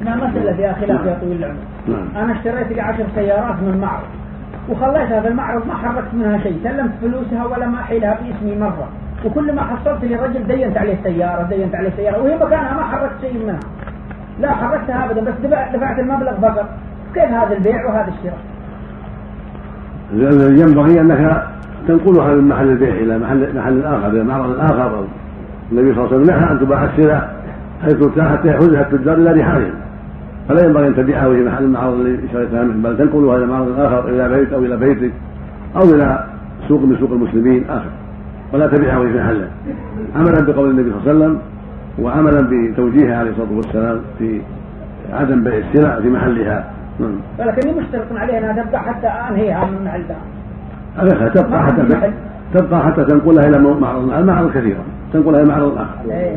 لا مسألة فيها خلاف يا طويل العمر. نعم. أنا اشتريت لي عشر سيارات من معرض. وخليتها في المعرض ما حركت منها شيء. سلمت فلوسها ولا ما أحيلها باسمي مرة. وكل ما حصلت لي رجل دينت عليه السيارة دينت عليه السيارة. وهي مكانها ما حركت شيء منها. لا حركتها أبدا بس دفع- دفعت المبلغ فقط. كيف هذا البيع وهذا الشراء؟ ينبغي أنك تنقلها من محل البيع إلى محل محل اخر إلى معرض اخر أو النبي صلى الله عليه وسلم نهى أن تباع السلع حيث حتى يحوزها التجار إلى رحالهم فلا ينبغي ان تبيعها في محل المعرض الذي اشتريتها منه بل تنقلها إلى معرض اخر إلى بيت أو إلى بيتك أو إلى سوق من سوق المسلمين اخر ولا تبيعه في محله عملا بقول النبي صلى الله عليه وسلم وعملا بتوجيهه عليه الصلاه والسلام في عدم بيع السلع في محلها نعم. ولكني مشترط عليها أنها تبقى حتى أنهيها من محل ثاني عليها تبقى حتى تبقى حتى تنقلها إلى معرض المعرض كثيرا تنقلها إلى معرض اخر إيه،